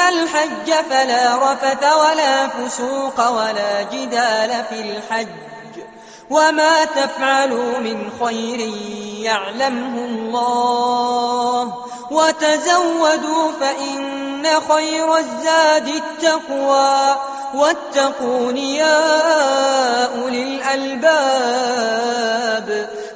الحج فلا رفث ولا فسوق ولا جدال في الحج وما تفعلوا من خير يعلمه الله وتزودوا فإن خير الزاد التقوى واتقون يا أولي الألباب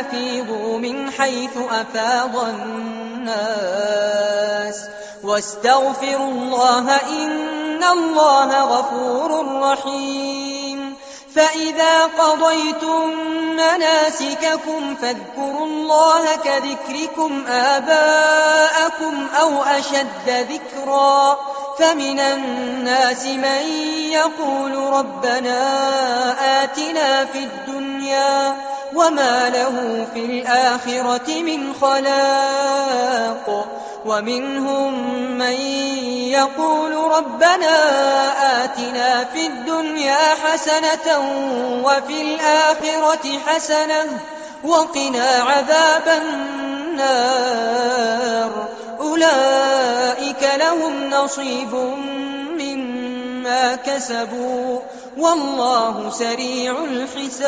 أفيضوا من حيث أفاض الناس واستغفروا الله إن الله غفور رحيم فإذا قضيتم مناسككم فاذكروا الله كذكركم آباءكم أو أشد ذكرا فمن الناس من يقول ربنا آتنا في الدنيا وما له في الآخرة من خلاق ومنهم من يقول ربنا آتنا في الدنيا حسنة وفي الآخرة حسنة وقنا عذاب النار أولئك لهم نصيب مما كسبوا والله سريع الحساب.